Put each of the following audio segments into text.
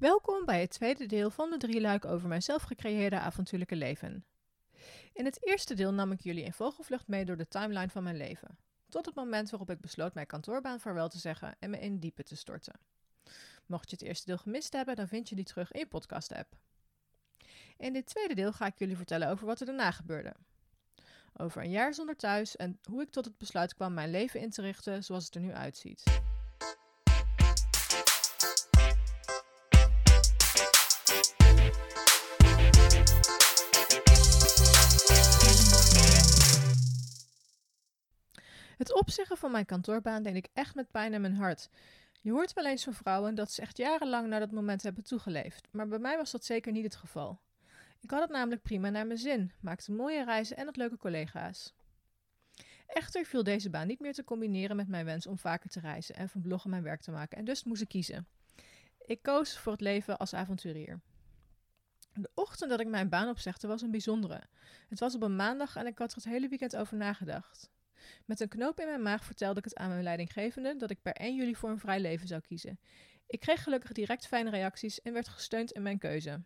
Welkom bij het tweede deel van de drieluik over mijn zelf gecreëerde avontuurlijke leven. In het eerste deel nam ik jullie in vogelvlucht mee door de timeline van mijn leven. Tot het moment waarop ik besloot mijn kantoorbaan vaarwel te zeggen en me in diepe te storten. Mocht je het eerste deel gemist hebben, dan vind je die terug in je podcast-app. In dit tweede deel ga ik jullie vertellen over wat er daarna gebeurde. Over een jaar zonder thuis en hoe ik tot het besluit kwam mijn leven in te richten zoals het er nu uitziet. Het opzeggen van mijn kantoorbaan deed ik echt met pijn in mijn hart. Je hoort wel eens van vrouwen dat ze echt jarenlang naar dat moment hebben toegeleefd, maar bij mij was dat zeker niet het geval. Ik had het namelijk prima naar mijn zin, maakte mooie reizen en had leuke collega's. Echter viel deze baan niet meer te combineren met mijn wens om vaker te reizen en van bloggen mijn werk te maken, en dus moest ik kiezen. Ik koos voor het leven als avonturier. De ochtend dat ik mijn baan opzegde was een bijzondere. Het was op een maandag en ik had er het hele weekend over nagedacht. Met een knoop in mijn maag vertelde ik het aan mijn leidinggevende dat ik per 1 juli voor een vrij leven zou kiezen. Ik kreeg gelukkig direct fijne reacties en werd gesteund in mijn keuze.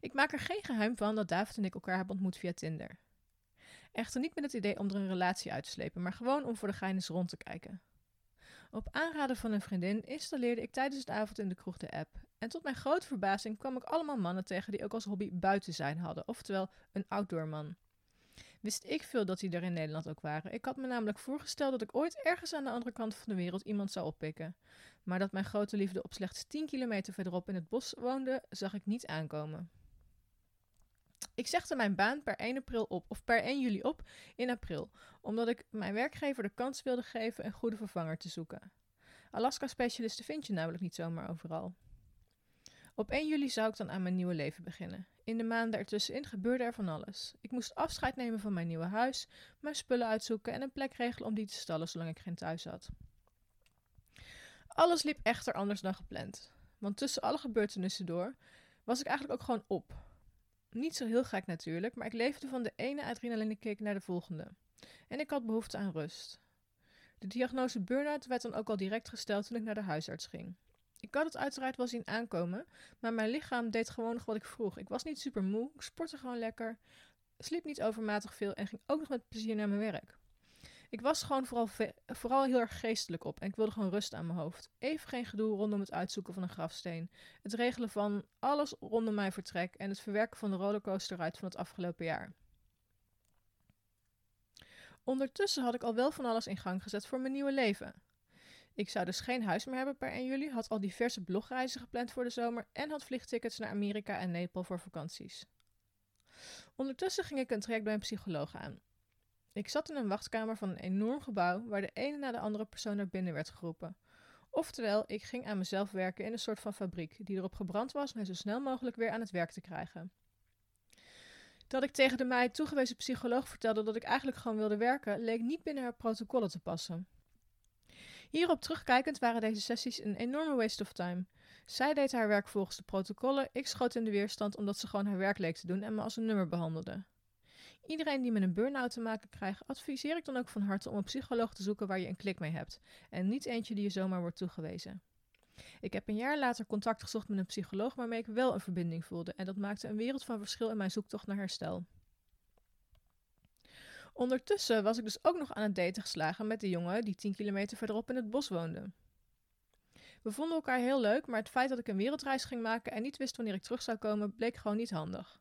Ik maak er geen geheim van dat David en ik elkaar hebben ontmoet via Tinder. Echter niet met het idee om er een relatie uit te slepen, maar gewoon om voor de gein eens rond te kijken. Op aanraden van een vriendin installeerde ik tijdens het avond in de kroeg de app. En tot mijn grote verbazing kwam ik allemaal mannen tegen die ook als hobby buiten zijn hadden, oftewel een outdoor man wist ik veel dat die er in Nederland ook waren. Ik had me namelijk voorgesteld dat ik ooit ergens aan de andere kant van de wereld iemand zou oppikken. Maar dat mijn grote liefde op slechts 10 kilometer verderop in het bos woonde, zag ik niet aankomen. Ik zegde mijn baan per 1 april op, of per 1 juli op in april, omdat ik mijn werkgever de kans wilde geven een goede vervanger te zoeken. Alaska-specialisten vind je namelijk niet zomaar overal. Op 1 juli zou ik dan aan mijn nieuwe leven beginnen. In de maanden ertussenin gebeurde er van alles. Ik moest afscheid nemen van mijn nieuwe huis, mijn spullen uitzoeken en een plek regelen om die te stallen zolang ik geen thuis had. Alles liep echter anders dan gepland. Want tussen alle gebeurtenissen door was ik eigenlijk ook gewoon op. Niet zo heel gek natuurlijk, maar ik leefde van de ene adrenaline kick naar de volgende. En ik had behoefte aan rust. De diagnose burn-out werd dan ook al direct gesteld toen ik naar de huisarts ging. Ik had het uiteraard wel zien aankomen, maar mijn lichaam deed gewoon nog wat ik vroeg. Ik was niet super moe, ik sportte gewoon lekker, sliep niet overmatig veel en ging ook nog met plezier naar mijn werk. Ik was gewoon vooral, vooral heel erg geestelijk op en ik wilde gewoon rust aan mijn hoofd. Even geen gedoe rondom het uitzoeken van een grafsteen. Het regelen van alles rondom mijn vertrek en het verwerken van de rollercoaster ride van het afgelopen jaar. Ondertussen had ik al wel van alles in gang gezet voor mijn nieuwe leven. Ik zou dus geen huis meer hebben per 1 juli, had al diverse blogreizen gepland voor de zomer en had vliegtickets naar Amerika en Nepal voor vakanties. Ondertussen ging ik een traject bij een psycholoog aan. Ik zat in een wachtkamer van een enorm gebouw waar de ene na de andere persoon naar binnen werd geroepen. Oftewel, ik ging aan mezelf werken in een soort van fabriek die erop gebrand was mij zo snel mogelijk weer aan het werk te krijgen. Dat ik tegen de mij toegewezen psycholoog vertelde dat ik eigenlijk gewoon wilde werken, leek niet binnen haar protocollen te passen. Hierop terugkijkend waren deze sessies een enorme waste of time. Zij deed haar werk volgens de protocollen, ik schoot in de weerstand omdat ze gewoon haar werk leek te doen en me als een nummer behandelde. Iedereen die met een burn-out te maken krijgt, adviseer ik dan ook van harte om een psycholoog te zoeken waar je een klik mee hebt en niet eentje die je zomaar wordt toegewezen. Ik heb een jaar later contact gezocht met een psycholoog waarmee ik wel een verbinding voelde en dat maakte een wereld van verschil in mijn zoektocht naar herstel. Ondertussen was ik dus ook nog aan het daten geslagen met de jongen die 10 kilometer verderop in het bos woonde. We vonden elkaar heel leuk, maar het feit dat ik een wereldreis ging maken en niet wist wanneer ik terug zou komen, bleek gewoon niet handig.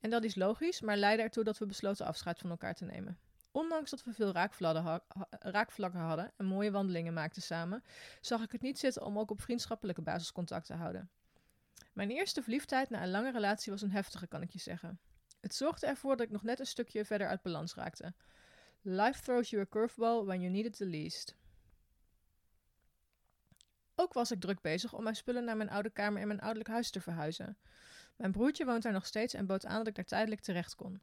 En dat is logisch, maar leidde ertoe dat we besloten afscheid van elkaar te nemen. Ondanks dat we veel raakvlakken hadden en mooie wandelingen maakten samen, zag ik het niet zitten om ook op vriendschappelijke basis contact te houden. Mijn eerste verliefdheid na een lange relatie was een heftige, kan ik je zeggen. Het zorgde ervoor dat ik nog net een stukje verder uit balans raakte. Life throws you a curveball when you need it the least. Ook was ik druk bezig om mijn spullen naar mijn oude kamer in mijn ouderlijk huis te verhuizen. Mijn broertje woont daar nog steeds en bood aan dat ik daar tijdelijk terecht kon.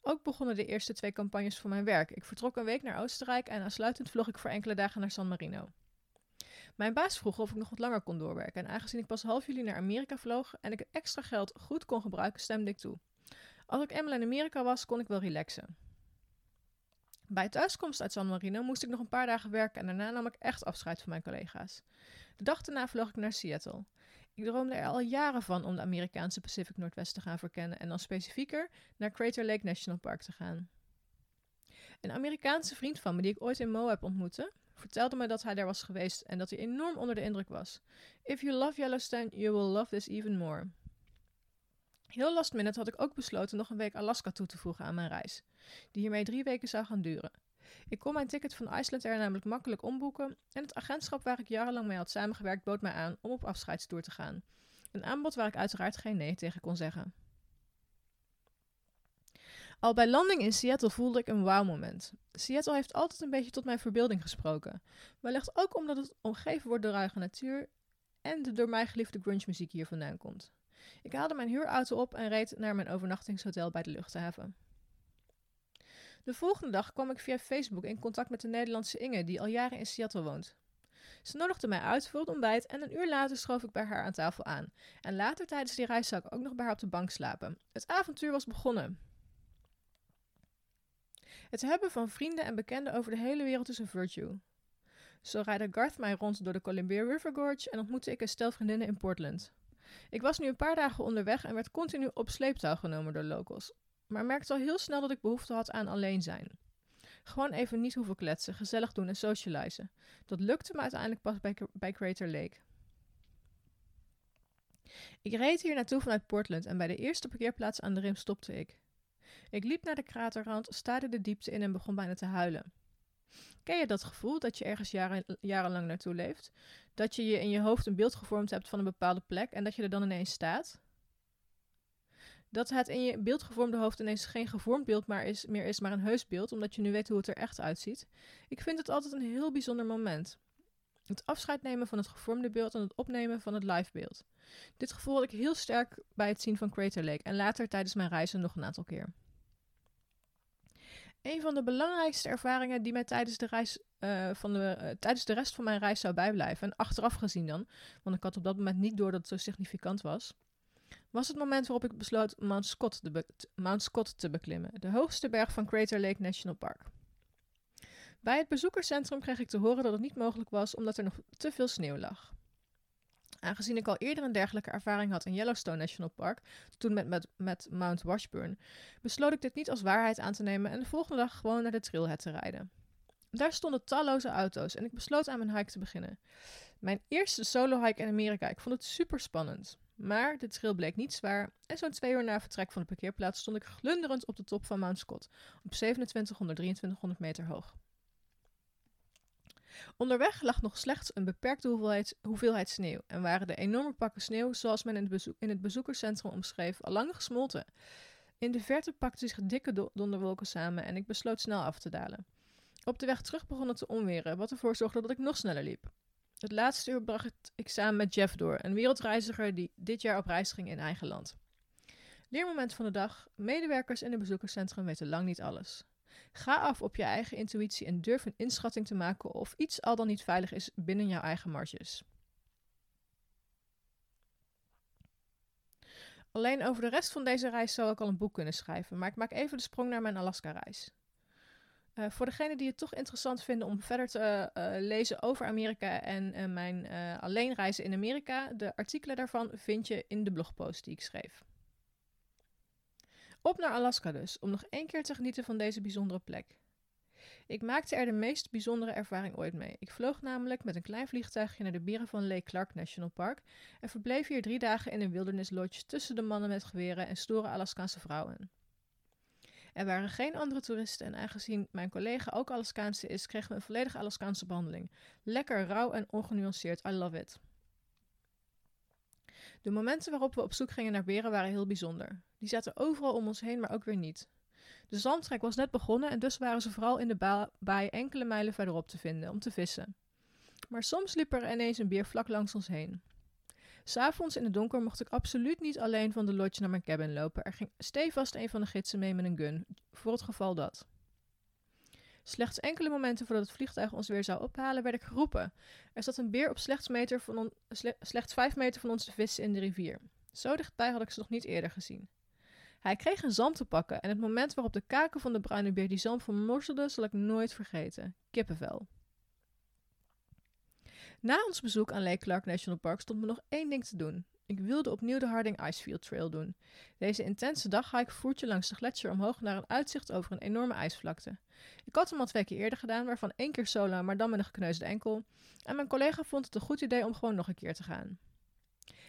Ook begonnen de eerste twee campagnes voor mijn werk. Ik vertrok een week naar Oostenrijk en aansluitend vlog ik voor enkele dagen naar San Marino. Mijn baas vroeg of ik nog wat langer kon doorwerken en aangezien ik pas half juli naar Amerika vloog en ik het extra geld goed kon gebruiken, stemde ik toe. Als ik eenmaal in Amerika was, kon ik wel relaxen. Bij thuiskomst uit San Marino moest ik nog een paar dagen werken en daarna nam ik echt afscheid van mijn collega's. De dag daarna vloog ik naar Seattle. Ik droomde er al jaren van om de Amerikaanse Pacific Northwest te gaan verkennen en dan specifieker naar Crater Lake National Park te gaan. Een Amerikaanse vriend van me die ik ooit in Moab ontmoette, vertelde me dat hij daar was geweest en dat hij enorm onder de indruk was. If you love Yellowstone, you will love this even more. Heel last minute had ik ook besloten nog een week Alaska toe te voegen aan mijn reis, die hiermee drie weken zou gaan duren. Ik kon mijn ticket van Iceland Air namelijk makkelijk omboeken en het agentschap waar ik jarenlang mee had samengewerkt bood mij aan om op afscheidstoer te gaan. Een aanbod waar ik uiteraard geen nee tegen kon zeggen. Al bij landing in Seattle voelde ik een wauw-moment. Seattle heeft altijd een beetje tot mijn verbeelding gesproken. Wellicht ook omdat het omgeven wordt door ruige natuur en de door mij geliefde grunge muziek hier vandaan komt. Ik haalde mijn huurauto op en reed naar mijn overnachtingshotel bij de luchthaven. De volgende dag kwam ik via Facebook in contact met de Nederlandse Inge, die al jaren in Seattle woont. Ze nodigde mij uit voor het ontbijt en een uur later schoof ik bij haar aan tafel aan. En later tijdens die reis zou ik ook nog bij haar op de bank slapen. Het avontuur was begonnen. Het hebben van vrienden en bekenden over de hele wereld is een virtue. Zo rijde Garth mij rond door de Columbia River Gorge en ontmoette ik een stel vriendinnen in Portland. Ik was nu een paar dagen onderweg en werd continu op sleeptouw genomen door locals. Maar merkte al heel snel dat ik behoefte had aan alleen zijn. Gewoon even niet hoeven kletsen, gezellig doen en socializen. Dat lukte me uiteindelijk pas bij, bij Crater Lake. Ik reed hier naartoe vanuit Portland en bij de eerste parkeerplaats aan de rim stopte ik. Ik liep naar de kraterrand, staarde de diepte in en begon bijna te huilen. Ken je dat gevoel dat je ergens jaren, jarenlang naartoe leeft? Dat je je in je hoofd een beeld gevormd hebt van een bepaalde plek en dat je er dan ineens staat? Dat het in je beeldgevormde hoofd ineens geen gevormd beeld maar is, meer is, maar een heus beeld, omdat je nu weet hoe het er echt uitziet. Ik vind het altijd een heel bijzonder moment. Het afscheid nemen van het gevormde beeld en het opnemen van het live beeld. Dit gevoel had ik heel sterk bij het zien van Crater Lake en later tijdens mijn reizen nog een aantal keer. Een van de belangrijkste ervaringen die mij tijdens de, reis, uh, van de, uh, tijdens de rest van mijn reis zou bijblijven, en achteraf gezien dan, want ik had op dat moment niet door dat het zo significant was, was het moment waarop ik besloot Mount Scott, de Mount Scott te beklimmen, de hoogste berg van Crater Lake National Park. Bij het bezoekerscentrum kreeg ik te horen dat het niet mogelijk was omdat er nog te veel sneeuw lag. Aangezien ik al eerder een dergelijke ervaring had in Yellowstone National Park, toen met, met, met Mount Washburn, besloot ik dit niet als waarheid aan te nemen en de volgende dag gewoon naar de trailhead te rijden. Daar stonden talloze auto's en ik besloot aan mijn hike te beginnen. Mijn eerste solo hike in Amerika. Ik vond het super spannend. Maar de trail bleek niet zwaar en zo'n twee uur na vertrek van de parkeerplaats stond ik glunderend op de top van Mount Scott, op 2700, 2300 meter hoog. Onderweg lag nog slechts een beperkte hoeveelheid, hoeveelheid sneeuw en waren de enorme pakken sneeuw, zoals men in het, bezoek, in het bezoekerscentrum omschreef, al lang gesmolten. In de verte pakten zich dikke donderwolken samen en ik besloot snel af te dalen. Op de weg terug begon het te onweren, wat ervoor zorgde dat ik nog sneller liep. Het laatste uur bracht ik samen met Jeff door, een wereldreiziger die dit jaar op reis ging in eigen land. Leermoment van de dag: medewerkers in het bezoekerscentrum weten lang niet alles. Ga af op je eigen intuïtie en durf een inschatting te maken of iets al dan niet veilig is binnen jouw eigen marges. Alleen over de rest van deze reis zou ik al een boek kunnen schrijven, maar ik maak even de sprong naar mijn Alaska-reis. Uh, voor degenen die het toch interessant vinden om verder te uh, lezen over Amerika en uh, mijn alleenreizen in Amerika, de artikelen daarvan vind je in de blogpost die ik schreef. Op naar Alaska dus, om nog één keer te genieten van deze bijzondere plek. Ik maakte er de meest bijzondere ervaring ooit mee. Ik vloog namelijk met een klein vliegtuigje naar de beren van Lake Clark National Park en verbleef hier drie dagen in een wilderness lodge tussen de mannen met geweren en stoere Alaskaanse vrouwen. Er waren geen andere toeristen en aangezien mijn collega ook Alaskaanse is, kregen we een volledige Alaskaanse behandeling. Lekker rauw en ongenuanceerd, I love it. De momenten waarop we op zoek gingen naar beren waren heel bijzonder. Die zaten overal om ons heen, maar ook weer niet. De zandtrek was net begonnen en dus waren ze vooral in de baai enkele mijlen verderop te vinden om te vissen. Maar soms liep er ineens een beer vlak langs ons heen. S'avonds in het donker mocht ik absoluut niet alleen van de lodge naar mijn cabin lopen. Er ging stevast een van de gidsen mee met een gun, voor het geval dat. Slechts enkele momenten voordat het vliegtuig ons weer zou ophalen, werd ik geroepen. Er zat een beer op slechts, meter van slechts vijf meter van ons te vissen in de rivier. Zo dichtbij had ik ze nog niet eerder gezien. Hij kreeg een zalm te pakken en het moment waarop de kaken van de bruine beer die zalm vermorzelde zal ik nooit vergeten. Kippenvel. Na ons bezoek aan Lake Clark National Park stond me nog één ding te doen. Ik wilde opnieuw de Harding Icefield Trail doen. Deze intense dag ga ik voertje langs de gletsjer omhoog naar een uitzicht over een enorme ijsvlakte. Ik had hem al twee keer eerder gedaan, waarvan één keer solo, maar dan met een gekneusde enkel. En mijn collega vond het een goed idee om gewoon nog een keer te gaan.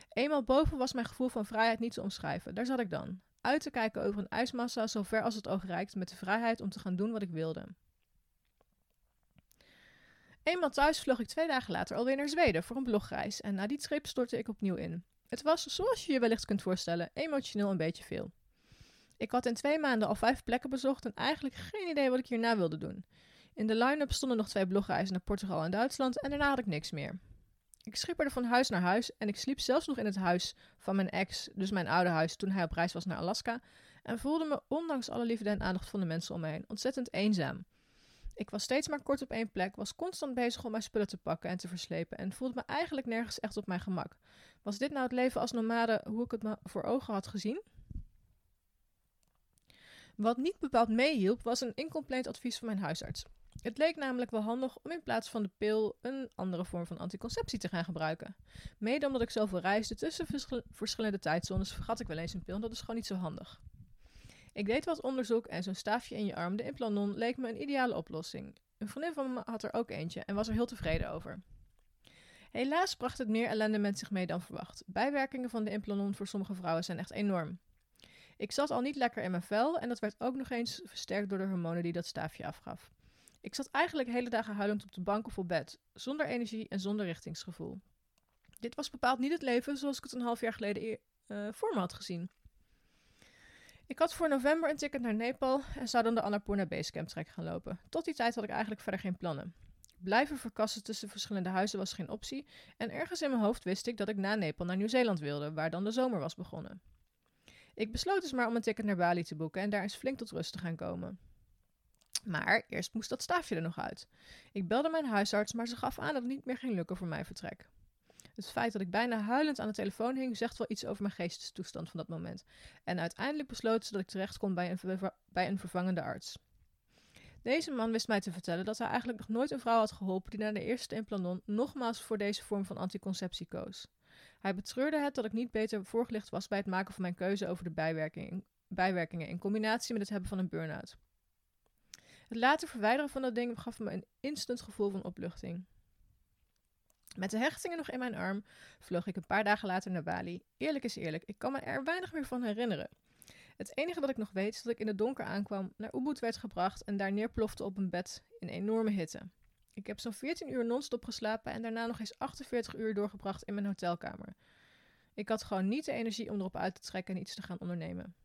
Eenmaal boven was mijn gevoel van vrijheid niet te omschrijven. Daar zat ik dan. Uit te kijken over een ijsmassa zo ver als het oog reikt, met de vrijheid om te gaan doen wat ik wilde. Eenmaal thuis vloog ik twee dagen later alweer naar Zweden voor een blogreis en na die trip stortte ik opnieuw in. Het was, zoals je je wellicht kunt voorstellen, emotioneel een beetje veel. Ik had in twee maanden al vijf plekken bezocht en eigenlijk geen idee wat ik hierna wilde doen. In de line-up stonden nog twee blogreizen naar Portugal en Duitsland en daarna had ik niks meer. Ik schipperde van huis naar huis en ik sliep zelfs nog in het huis van mijn ex, dus mijn oude huis, toen hij op reis was naar Alaska. En voelde me, ondanks alle liefde en aandacht van de mensen om me heen, ontzettend eenzaam. Ik was steeds maar kort op één plek, was constant bezig om mijn spullen te pakken en te verslepen en voelde me eigenlijk nergens echt op mijn gemak. Was dit nou het leven als nomade hoe ik het me voor ogen had gezien? Wat niet bepaald meehielp, was een incompleet advies van mijn huisarts. Het leek namelijk wel handig om in plaats van de pil een andere vorm van anticonceptie te gaan gebruiken. Mede omdat ik zoveel reisde tussen verschillende tijdzones, vergat ik wel eens een pil en dat is gewoon niet zo handig. Ik deed wat onderzoek en zo'n staafje in je arm, de Implanon, leek me een ideale oplossing. Een vriendin van me had er ook eentje en was er heel tevreden over. Helaas bracht het meer ellende met zich mee dan verwacht. Bijwerkingen van de Implanon voor sommige vrouwen zijn echt enorm. Ik zat al niet lekker in mijn vel en dat werd ook nog eens versterkt door de hormonen die dat staafje afgaf. Ik zat eigenlijk hele dagen huilend op de bank of op bed, zonder energie en zonder richtingsgevoel. Dit was bepaald niet het leven zoals ik het een half jaar geleden uh, voor me had gezien. Ik had voor november een ticket naar Nepal en zou dan de Annapurna Basecamp trek gaan lopen. Tot die tijd had ik eigenlijk verder geen plannen. Blijven verkassen tussen verschillende huizen was geen optie en ergens in mijn hoofd wist ik dat ik na Nepal naar Nieuw-Zeeland wilde, waar dan de zomer was begonnen. Ik besloot dus maar om een ticket naar Bali te boeken en daar eens flink tot rust te gaan komen. Maar eerst moest dat staafje er nog uit. Ik belde mijn huisarts, maar ze gaf aan dat het niet meer ging lukken voor mijn vertrek. Het feit dat ik bijna huilend aan de telefoon hing, zegt wel iets over mijn geestestoestand van dat moment. En uiteindelijk besloot ze dat ik terecht kon bij een, bij een vervangende arts. Deze man wist mij te vertellen dat hij eigenlijk nog nooit een vrouw had geholpen die na de eerste implanon nogmaals voor deze vorm van anticonceptie koos. Hij betreurde het dat ik niet beter voorgelicht was bij het maken van mijn keuze over de bijwerkingen in combinatie met het hebben van een burn-out. Het later verwijderen van dat ding gaf me een instant gevoel van opluchting. Met de hechtingen nog in mijn arm vloog ik een paar dagen later naar Bali. Eerlijk is eerlijk, ik kan me er weinig meer van herinneren. Het enige dat ik nog weet is dat ik in het donker aankwam, naar Ubud werd gebracht en daar neerplofte op een bed in enorme hitte. Ik heb zo'n 14 uur non-stop geslapen en daarna nog eens 48 uur doorgebracht in mijn hotelkamer. Ik had gewoon niet de energie om erop uit te trekken en iets te gaan ondernemen.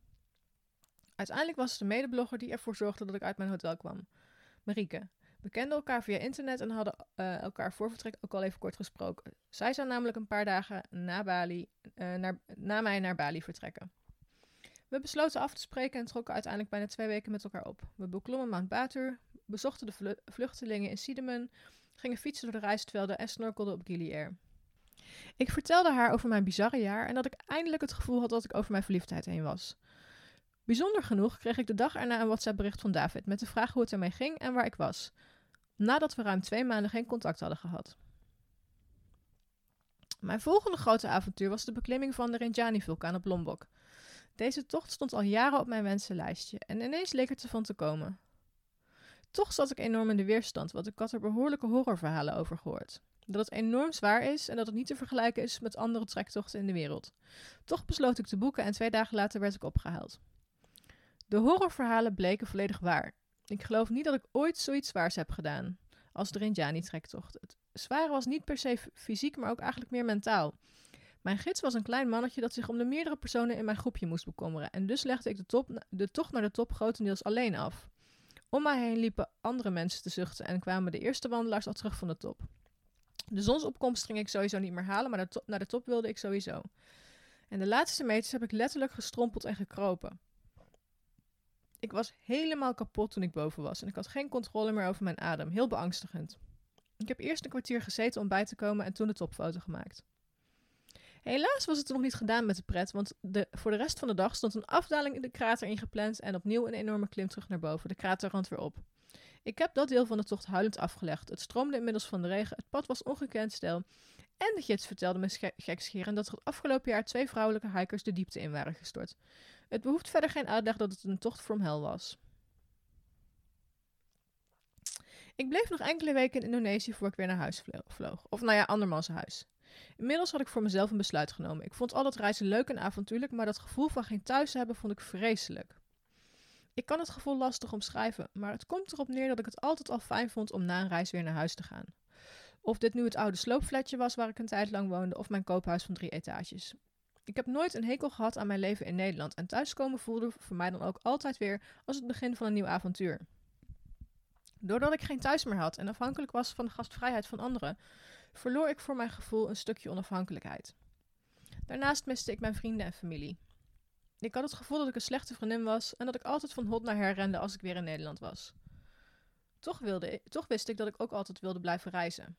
Uiteindelijk was het de medeblogger die ervoor zorgde dat ik uit mijn hotel kwam. Marieke. We kenden elkaar via internet en hadden uh, elkaar voor vertrek ook al even kort gesproken. Zij zou namelijk een paar dagen na, Bali, uh, naar, na mij naar Bali vertrekken. We besloten af te spreken en trokken uiteindelijk bijna twee weken met elkaar op. We beklommen Mount Batur, bezochten de vluchtelingen in Siedemen, gingen fietsen door de rijstvelden en snorkelden op Gili Air. Ik vertelde haar over mijn bizarre jaar en dat ik eindelijk het gevoel had dat ik over mijn verliefdheid heen was. Bijzonder genoeg kreeg ik de dag erna een WhatsApp-bericht van David met de vraag hoe het ermee ging en waar ik was, nadat we ruim twee maanden geen contact hadden gehad. Mijn volgende grote avontuur was de beklimming van de Rinjani-vulkaan op Lombok. Deze tocht stond al jaren op mijn wensenlijstje en ineens leek het ervan te komen. Toch zat ik enorm in de weerstand, want ik had er behoorlijke horrorverhalen over gehoord. Dat het enorm zwaar is en dat het niet te vergelijken is met andere trektochten in de wereld. Toch besloot ik te boeken en twee dagen later werd ik opgehaald. De horrorverhalen bleken volledig waar. Ik geloof niet dat ik ooit zoiets zwaars heb gedaan als de Rinjani-trektocht. Het zware was niet per se fysiek, maar ook eigenlijk meer mentaal. Mijn gids was een klein mannetje dat zich om de meerdere personen in mijn groepje moest bekommeren. En dus legde ik de, top, de tocht naar de top grotendeels alleen af. Om mij heen liepen andere mensen te zuchten en kwamen de eerste wandelaars al terug van de top. De zonsopkomst ging ik sowieso niet meer halen, maar naar de top wilde ik sowieso. En de laatste meters heb ik letterlijk gestrompeld en gekropen. Ik was helemaal kapot toen ik boven was en ik had geen controle meer over mijn adem. Heel beangstigend. Ik heb eerst een kwartier gezeten om bij te komen en toen de topfoto gemaakt. Helaas was het nog niet gedaan met de pret, want de, voor de rest van de dag stond een afdaling in de krater ingepland en opnieuw een enorme klim terug naar boven, de kraterrand weer op. Ik heb dat deel van de tocht huilend afgelegd. Het stroomde inmiddels van de regen, het pad was ongekend stil. En de gids vertelde me gekscherend dat er het afgelopen jaar twee vrouwelijke hikers de diepte in waren gestort. Het behoeft verder geen uitleg dat het een tocht from hell was. Ik bleef nog enkele weken in Indonesië voor ik weer naar huis vloog. Of nou ja, andermans huis. Inmiddels had ik voor mezelf een besluit genomen. Ik vond al dat reizen leuk en avontuurlijk, maar dat gevoel van geen thuis hebben vond ik vreselijk. Ik kan het gevoel lastig omschrijven, maar het komt erop neer dat ik het altijd al fijn vond om na een reis weer naar huis te gaan. Of dit nu het oude sloopflatje was waar ik een tijd lang woonde, of mijn koophuis van drie etages. Ik heb nooit een hekel gehad aan mijn leven in Nederland en thuiskomen voelde voor mij dan ook altijd weer als het begin van een nieuw avontuur. Doordat ik geen thuis meer had en afhankelijk was van de gastvrijheid van anderen, verloor ik voor mijn gevoel een stukje onafhankelijkheid. Daarnaast miste ik mijn vrienden en familie. Ik had het gevoel dat ik een slechte vriendin was en dat ik altijd van hot naar her rende als ik weer in Nederland was. Toch, wilde toch wist ik dat ik ook altijd wilde blijven reizen.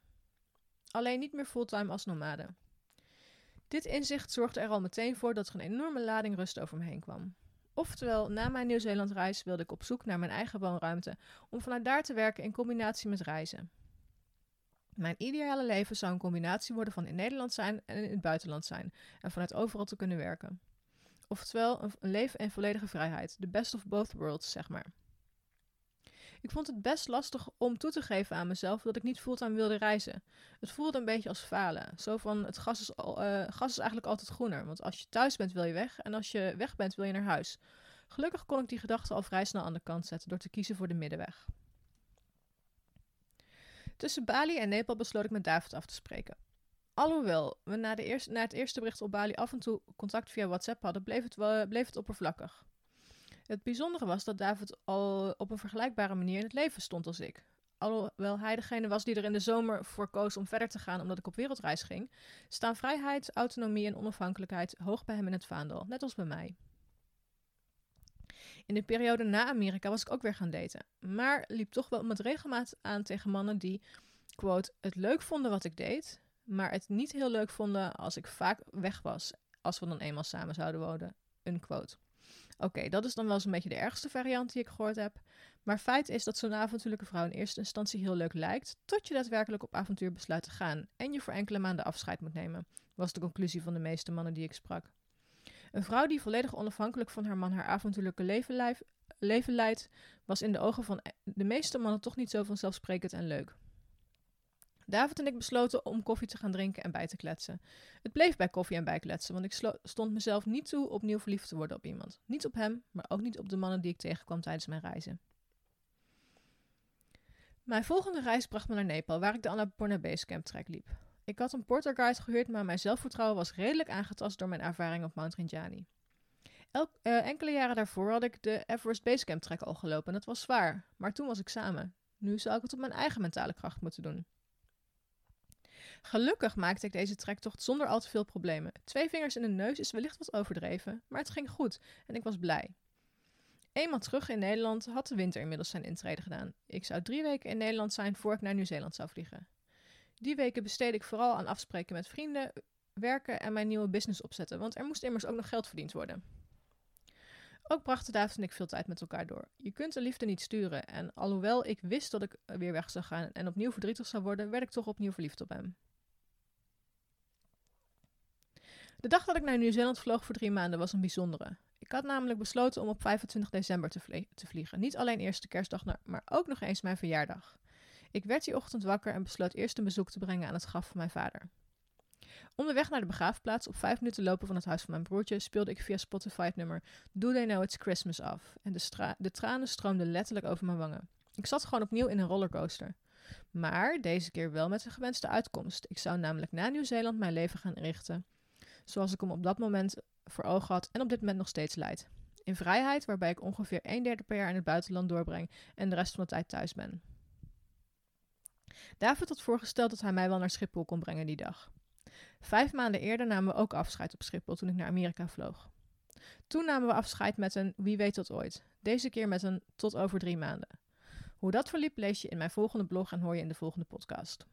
Alleen niet meer fulltime als nomade. Dit inzicht zorgde er al meteen voor dat er een enorme lading rust over me heen kwam. Oftewel, na mijn Nieuw-Zeeland-reis wilde ik op zoek naar mijn eigen woonruimte om vanuit daar te werken in combinatie met reizen. Mijn ideale leven zou een combinatie worden van in Nederland zijn en in het buitenland zijn en vanuit overal te kunnen werken. Oftewel, een, leven in volledige vrijheid. The best of both worlds, zeg maar. Ik vond het best lastig om toe te geven aan mezelf dat ik niet fulltime wilde reizen. Het voelde een beetje als falen. Zo van, het gas is, uh, gas is eigenlijk altijd groener. Want als je thuis bent wil je weg en als je weg bent wil je naar huis. Gelukkig kon ik die gedachte al vrij snel aan de kant zetten door te kiezen voor de middenweg. Tussen Bali en Nepal besloot ik met David af te spreken. Alhoewel we na, de eerste, na het eerste bericht op Bali af en toe contact via WhatsApp hadden, bleef het, bleef het oppervlakkig. Het bijzondere was dat David al op een vergelijkbare manier in het leven stond als ik. Alhoewel hij degene was die er in de zomer voor koos om verder te gaan omdat ik op wereldreis ging, staan vrijheid, autonomie en onafhankelijkheid hoog bij hem in het vaandel, net als bij mij. In de periode na Amerika was ik ook weer gaan daten, maar liep toch wel met regelmaat aan tegen mannen die, quote, het leuk vonden wat ik deed, maar het niet heel leuk vonden als ik vaak weg was, als we dan eenmaal samen zouden wonen, unquote. Oké, dat is dan wel eens een beetje de ergste variant die ik gehoord heb. Maar feit is dat zo'n avontuurlijke vrouw in eerste instantie heel leuk lijkt, tot je daadwerkelijk op avontuur besluit te gaan en je voor enkele maanden afscheid moet nemen, was de conclusie van de meeste mannen die ik sprak. Een vrouw die volledig onafhankelijk van haar man haar avontuurlijke leven, leven leidt, was in de ogen van de meeste mannen toch niet zo vanzelfsprekend en leuk. David en ik besloten om koffie te gaan drinken en bij te kletsen. Het bleef bij koffie en bijkletsen, want ik stond mezelf niet toe opnieuw verliefd te worden op iemand. Niet op hem, maar ook niet op de mannen die ik tegenkwam tijdens mijn reizen. Mijn volgende reis bracht me naar Nepal, waar ik de Annapurna Basecamp trek liep. Ik had een porterguide gehuurd, maar mijn zelfvertrouwen was redelijk aangetast door mijn ervaring op Mount Rinjani. Elk, uh, enkele jaren daarvoor had ik de Everest Basecamp trek al gelopen en dat was zwaar, maar toen was ik samen. Nu zou ik het op mijn eigen mentale kracht moeten doen. Gelukkig maakte ik deze trektocht zonder al te veel problemen. Twee vingers in de neus is wellicht wat overdreven, maar het ging goed en ik was blij. Eenmaal terug in Nederland had de winter inmiddels zijn intrede gedaan. Ik zou drie weken in Nederland zijn voor ik naar Nieuw-Zeeland zou vliegen. Die weken besteed ik vooral aan afspreken met vrienden, werken en mijn nieuwe business opzetten, want er moest immers ook nog geld verdiend worden. Ook brachten David en ik veel tijd met elkaar door. Je kunt de liefde niet sturen en alhoewel ik wist dat ik weer weg zou gaan en opnieuw verdrietig zou worden, werd ik toch opnieuw verliefd op hem. De dag dat ik naar Nieuw-Zeeland vloog voor drie maanden was een bijzondere. Ik had namelijk besloten om op 25 december te, te vliegen. Niet alleen eerste kerstdag, maar ook nog eens mijn verjaardag. Ik werd die ochtend wakker en besloot eerst een bezoek te brengen aan het graf van mijn vader. Onderweg naar de begraafplaats, op vijf minuten lopen van het huis van mijn broertje, speelde ik via Spotify het nummer Do They Know It's Christmas af. En de, de tranen stroomden letterlijk over mijn wangen. Ik zat gewoon opnieuw in een rollercoaster. Maar deze keer wel met de gewenste uitkomst. Ik zou namelijk na Nieuw-Zeeland mijn leven gaan richten zoals ik hem op dat moment voor ogen had en op dit moment nog steeds leid. In vrijheid, waarbij ik ongeveer een derde per jaar in het buitenland doorbreng en de rest van de tijd thuis ben. David had voorgesteld dat hij mij wel naar Schiphol kon brengen die dag. Vijf maanden eerder namen we ook afscheid op Schiphol toen ik naar Amerika vloog. Toen namen we afscheid met een wie weet tot ooit. Deze keer met een tot over drie maanden. Hoe dat verliep lees je in mijn volgende blog en hoor je in de volgende podcast.